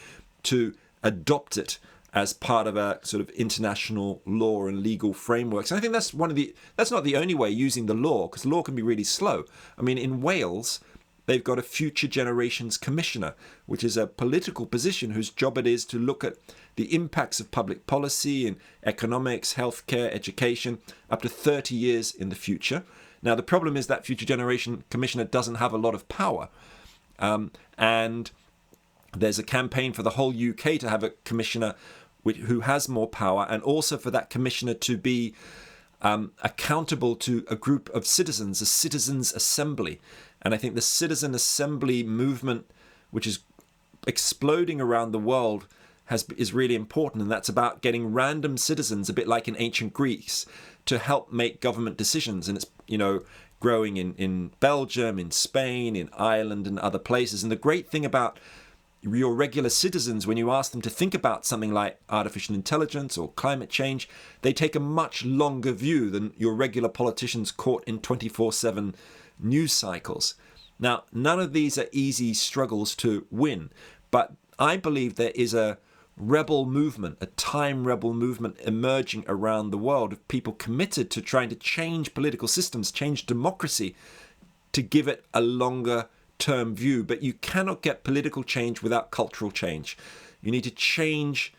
to adopt it as part of a sort of international law and legal frameworks. And I think that's one of the that's not the only way using the law because law can be really slow. I mean, in Wales, they've got a future generations commissioner, which is a political position whose job it is to look at the impacts of public policy in economics, healthcare, education up to 30 years in the future. Now, the problem is that future generation commissioner doesn't have a lot of power. Um, and there's a campaign for the whole UK to have a commissioner who has more power, and also for that commissioner to be um, accountable to a group of citizens, a citizens' assembly. And I think the citizen assembly movement, which is exploding around the world, has is really important, and that's about getting random citizens, a bit like in ancient Greece, to help make government decisions. And it's you know growing in in Belgium, in Spain, in Ireland, and other places. And the great thing about your regular citizens, when you ask them to think about something like artificial intelligence or climate change, they take a much longer view than your regular politicians caught in 24 7 news cycles. Now, none of these are easy struggles to win, but I believe there is a rebel movement, a time rebel movement emerging around the world of people committed to trying to change political systems, change democracy, to give it a longer term view, but you cannot get political change without cultural change. You need to change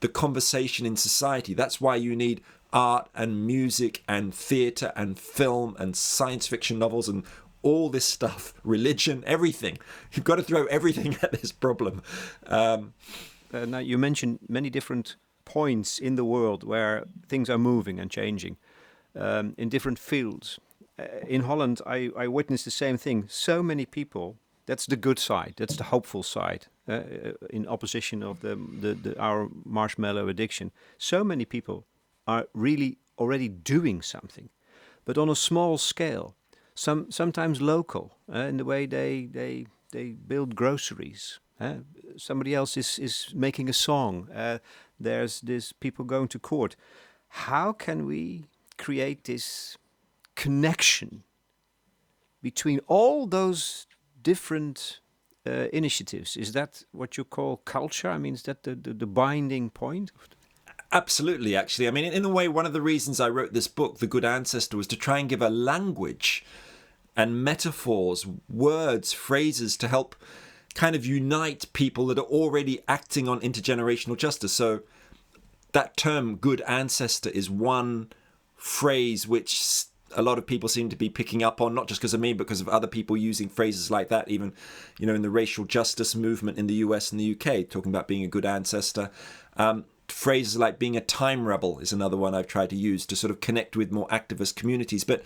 the conversation in society. That's why you need art and music and theatre and film and science fiction novels and all this stuff, religion, everything. You've got to throw everything at this problem. Um, uh, now, you mentioned many different points in the world where things are moving and changing um, in different fields. Uh, in Holland, I, I witnessed the same thing. So many people, that's the good side, that's the hopeful side. uh, in opposition of the, the, the our marshmallow addiction. So many people are really already doing something, but on a small scale. Some sometimes local uh, in the way they they they build groceries. Uh, somebody else is is making a song. Uh, there's this people going to court. How can we create this connection between all those different initiatives? Is that what you call culture? I mean, is that the, the, the binding point? Absolutely, actually. I mean, in a way, one of the reasons I wrote this book, The Good Ancestor, was to try and give a language and metaphors, words, phrases to help kind of unite people that are already acting on intergenerational justice. So that term, good ancestor, is one phrase which a lot of people seem to be picking up on, not just because of me, but because of other people using phrases like that, even, you know, in the racial justice movement in the US and the UK, talking about being a good ancestor. Um, phrases like being a time rebel is another one I've tried to use to sort of connect with more activist communities. But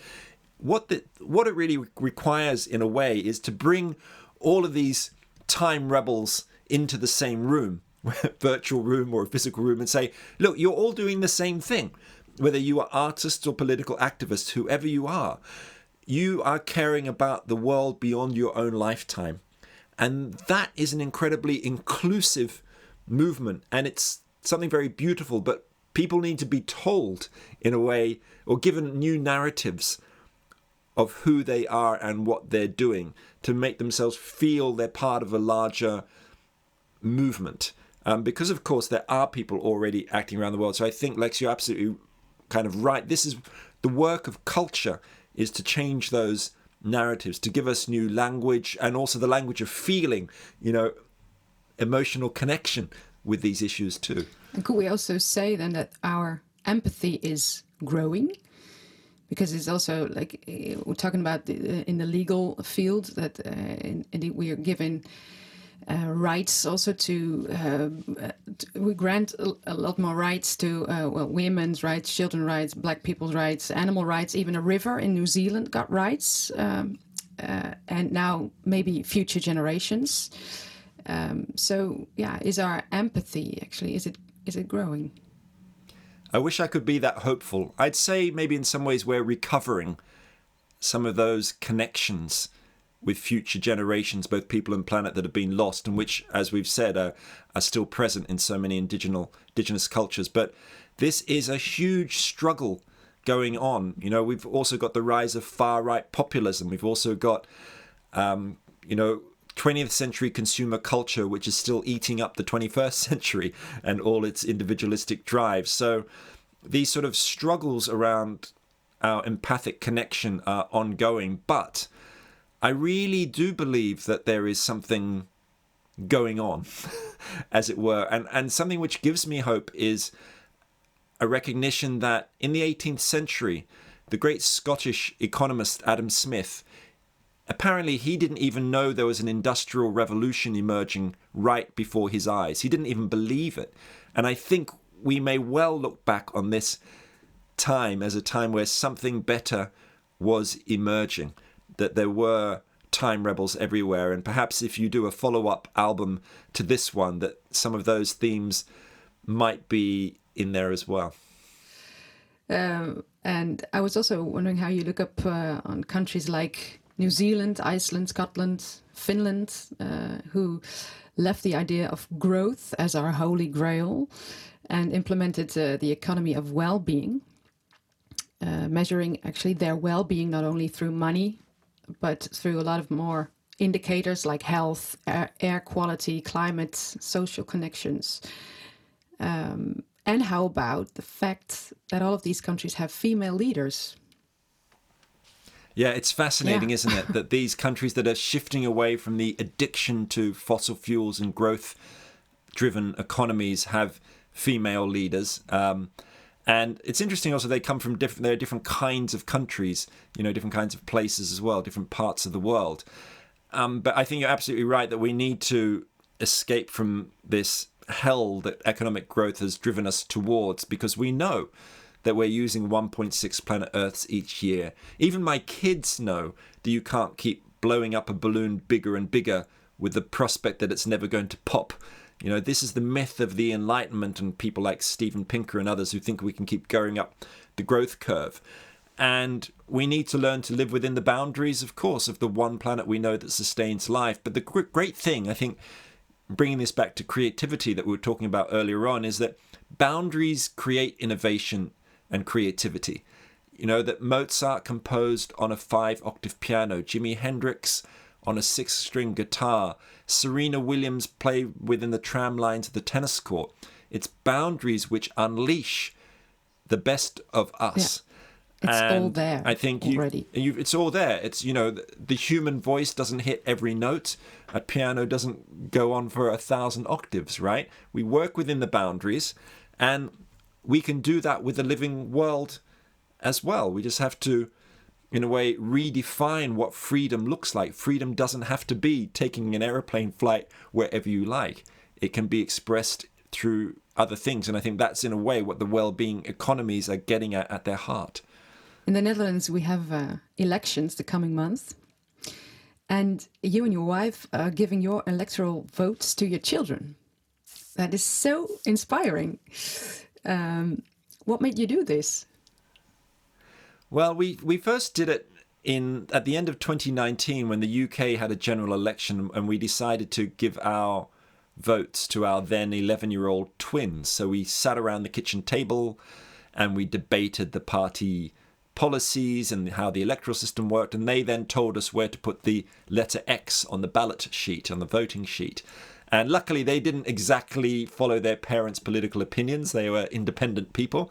what the, what it really requires in a way is to bring all of these time rebels into the same room, virtual room or a physical room, and say, look, you're all doing the same thing. Whether you are artists or political activists, whoever you are, you are caring about the world beyond your own lifetime. And that is an incredibly inclusive movement. And it's something very beautiful, but people need to be told in a way or given new narratives of who they are and what they're doing to make themselves feel they're part of a larger movement. Um, because, of course, there are people already acting around the world. So I think, Lex, you're absolutely kind of right. This is the work of culture is to change those narratives, to give us new language and also the language of feeling, you know, emotional connection with these issues too. And could we also say then that our empathy is growing? because it's also like eh, we're talking about the, in the legal field that uh, indeed we are given uh, rights also to, uh, to, we grant a, lot more rights to well women's rights, children rights, black people's rights, animal rights. Even a river in New Zealand got rights, um, and now maybe future generations. Um, so yeah, is our empathy actually is it is it growing? I wish I could be that hopeful. I'd say maybe in some ways we're recovering some of those connections with future generations, both people and planet, that have been lost and which, as we've said, are, are still present in so many indigenous, indigenous cultures. But this is a huge struggle going on. You know, we've also got the rise of far right populism. We've also got, um, you know, 20th century consumer culture, which is still eating up the 21st century and all its individualistic drives. So these sort of struggles around our empathic connection are ongoing. But I really do believe that there is something going on, as it were. And, and something which gives me hope is a recognition that in the 18th century, the great Scottish economist Adam Smith Apparently, he didn't even know there was an industrial revolution emerging right before his eyes. He didn't even believe it. And I think we may well look back on this time as a time where something better was emerging, that there were time rebels everywhere. And perhaps if you do a follow up album to this one, that some of those themes might be in there as well. Um, and I was also wondering how you look up uh, on countries like New Zealand, Iceland, Scotland, Finland, uh, who left the idea of growth as our holy grail and implemented uh, the economy of well being, uh, measuring actually their well being not only through money, but through a lot of more indicators like health, air, air quality, climate, social connections. Um, and how about the fact that all of these countries have female leaders? Yeah, it's fascinating, Yeah. isn't it? That these countries that are shifting away from the addiction to fossil fuels and growth driven economies have female leaders. Um, and it's interesting also they come from different there are different kinds of countries, you know, different kinds of places as well, different parts of the world. Um, but I think you're absolutely right that we need to escape from this hell that economic growth has driven us towards because we know that we're using 1.6 planet Earths each year. Even my kids know that you can't keep blowing up a balloon bigger and bigger with the prospect that it's never going to pop. You know, this is the myth of the Enlightenment and people like Steven Pinker and others who think we can keep going up the growth curve. And we need to learn to live within the boundaries, of course, of the one planet we know that sustains life. But the great thing, I think, bringing this back to creativity that we were talking about earlier on, is that boundaries create innovation and creativity. You know, that Mozart composed on a five octave piano, Jimi Hendrix on a six string guitar, Serena Williams play within the tram lines of the tennis court. It's boundaries which unleash the best of us. Yeah. It's and all there. I think you, already. You, it's all there. It's you know the, the, human voice doesn't hit every note. A piano doesn't go on for a thousand octaves, right? We work within the boundaries, and we can do that with the living world as well. We just have to, in a way, redefine what freedom looks like. Freedom doesn't have to be taking an aeroplane flight wherever you like. It can be expressed through other things, and I think that's in a way what the well-being economies are getting at at their heart. In the Netherlands, we have uh, elections the coming months. And you and your wife are giving your electoral votes to your children. That is so inspiring. Um, what made you do this? Well, we, we first did it in at the end of 2019 when the UK had a general election, and we decided to give our votes to our then 11 year old twins. So we sat around the kitchen table and we debated the party policies and how the electoral system worked, and they then told us where to put the letter X on the ballot sheet, on the voting sheet. And luckily, they didn't exactly follow their parents' political opinions. They were independent people.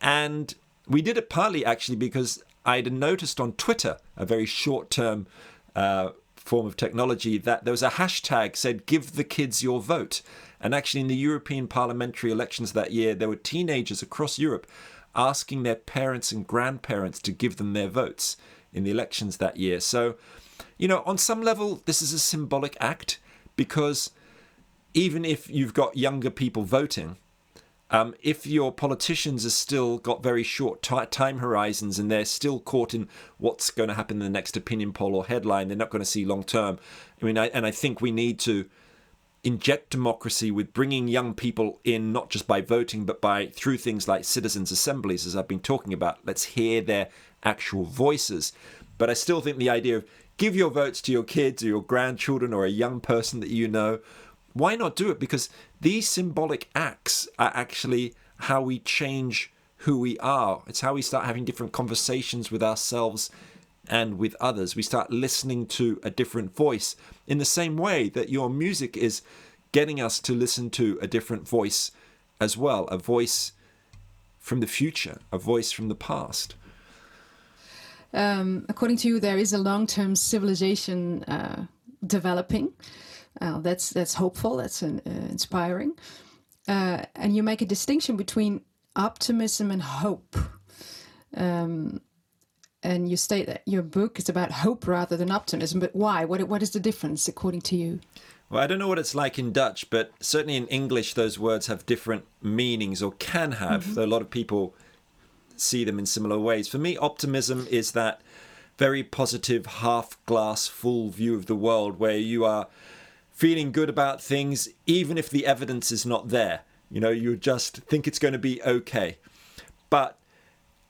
And we did it partly actually because I'd noticed on Twitter, a very short term uh, form of technology, that there was a hashtag said, Give the kids your vote. And actually, in the European parliamentary elections that year, there were teenagers across Europe asking their parents and grandparents to give them their votes in the elections that year. So, you know, on some level, this is a symbolic act because even if you've got younger people voting, um, if your politicians are still got very short time horizons and they're still caught in what's going to happen in the next opinion poll or headline, they're not going to see long term. I mean, I, and I think we need to inject democracy with bringing young people in not just by voting but by through things like citizens assemblies as i've been talking about let's hear their actual voices but i still think the idea of give your votes to your kids or your grandchildren or a young person that you know why not do it because these symbolic acts are actually how we change who we are it's how we start having different conversations with ourselves and with others. We start listening to a different voice in the same way that your music is getting us to listen to a different voice as well, a voice from the future, a voice from the past. Um, according to you, there is a long-term civilization uh, developing. Uh, that's that's hopeful. That's an, uh, inspiring. Uh, and you make a distinction between optimism and hope. Um, and you state that your book is about hope rather than optimism. But why? What what is the difference according to you? Well, I don't know what it's like in Dutch, but certainly in English, those words have different meanings or can have. Mm-hmm. a lot of people see them in similar ways. For me, optimism is that very positive, half glass full view of the world where you are feeling good about things, even if the evidence is not there. You know, you just think it's going to be okay. But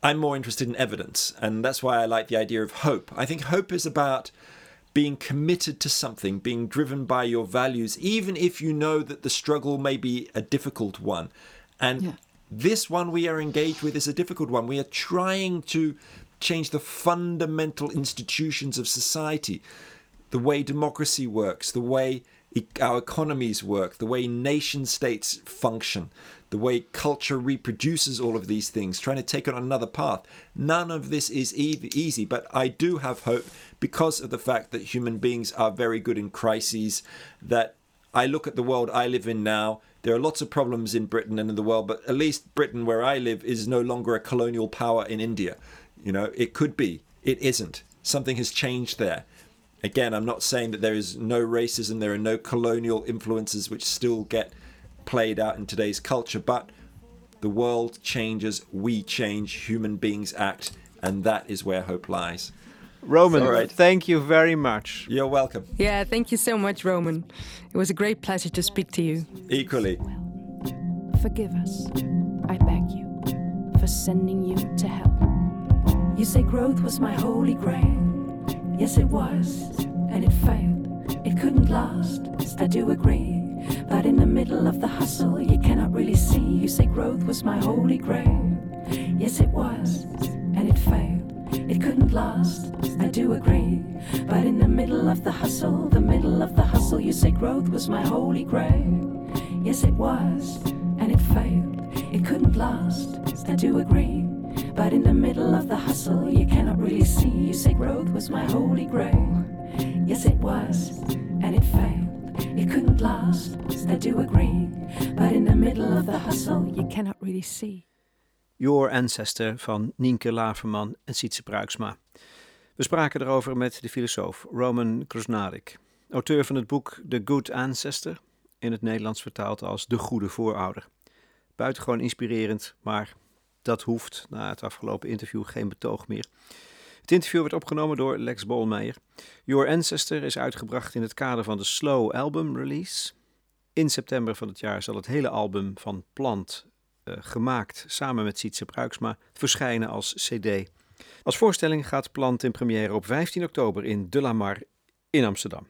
I'm more interested in evidence, and that's why I like the idea of hope. I think hope is about being committed to something, being driven by your values, even if you know that the struggle may be a difficult one. And yeah. This one we are engaged with is a difficult one. We are trying to change the fundamental institutions of society, the way democracy works, the way our economies work, the way nation states function, the way culture reproduces all of these things, trying to take on another path. None of this is easy, but I do have hope because of the fact that human beings are very good in crises. That I look at the world I live in now. There are lots of problems in Britain and in the world, but at least Britain, where I live, is no longer a colonial power in India. You know, it could be, it isn't. Something has changed there. Again, I'm not saying that there is no racism, there are no colonial influences which still get played out in today's culture, but the world changes, we change, human beings act, and that is where hope lies. Roman, All right. thank you very much. You're welcome. Yeah, thank you so much, Roman. It was a great pleasure to speak to you. Equally. Forgive us, I beg you, for sending you to hell. You say growth was my holy grail. Yes, it was, and it failed. It couldn't last, I do agree. But in the middle of the hustle, you cannot really see. You say growth was my holy grail. Yes, it was, and it failed. Couldn't last, I do agree. But in the middle of the hustle, the middle of the hustle, you say growth was my holy grail. Yes, it was, and it failed. It couldn't last, I do agree. But in the middle of the hustle, you cannot really see. You say growth was my holy grail. Yes, it was, and it failed. It couldn't last, I do agree. But in the middle of the hustle, you cannot really see. Your Ancestor van Nienke Laverman en Sietse Pruiksma. We spraken erover met de filosoof Roman Krusnarik, auteur van het boek The Good Ancestor, in het Nederlands vertaald als De Goede Voorouder. Buitengewoon inspirerend, maar dat hoeft na het afgelopen interview geen betoog meer. Het interview werd opgenomen door Lex Bolmeijer. Your Ancestor is uitgebracht in het kader van de Slow Album Release. In september van het jaar zal het hele album van Plant, gemaakt samen met Sietse Bruiksma, verschijnen als CD. Als voorstelling gaat Plant in première op 15 oktober in De La Mar in Amsterdam.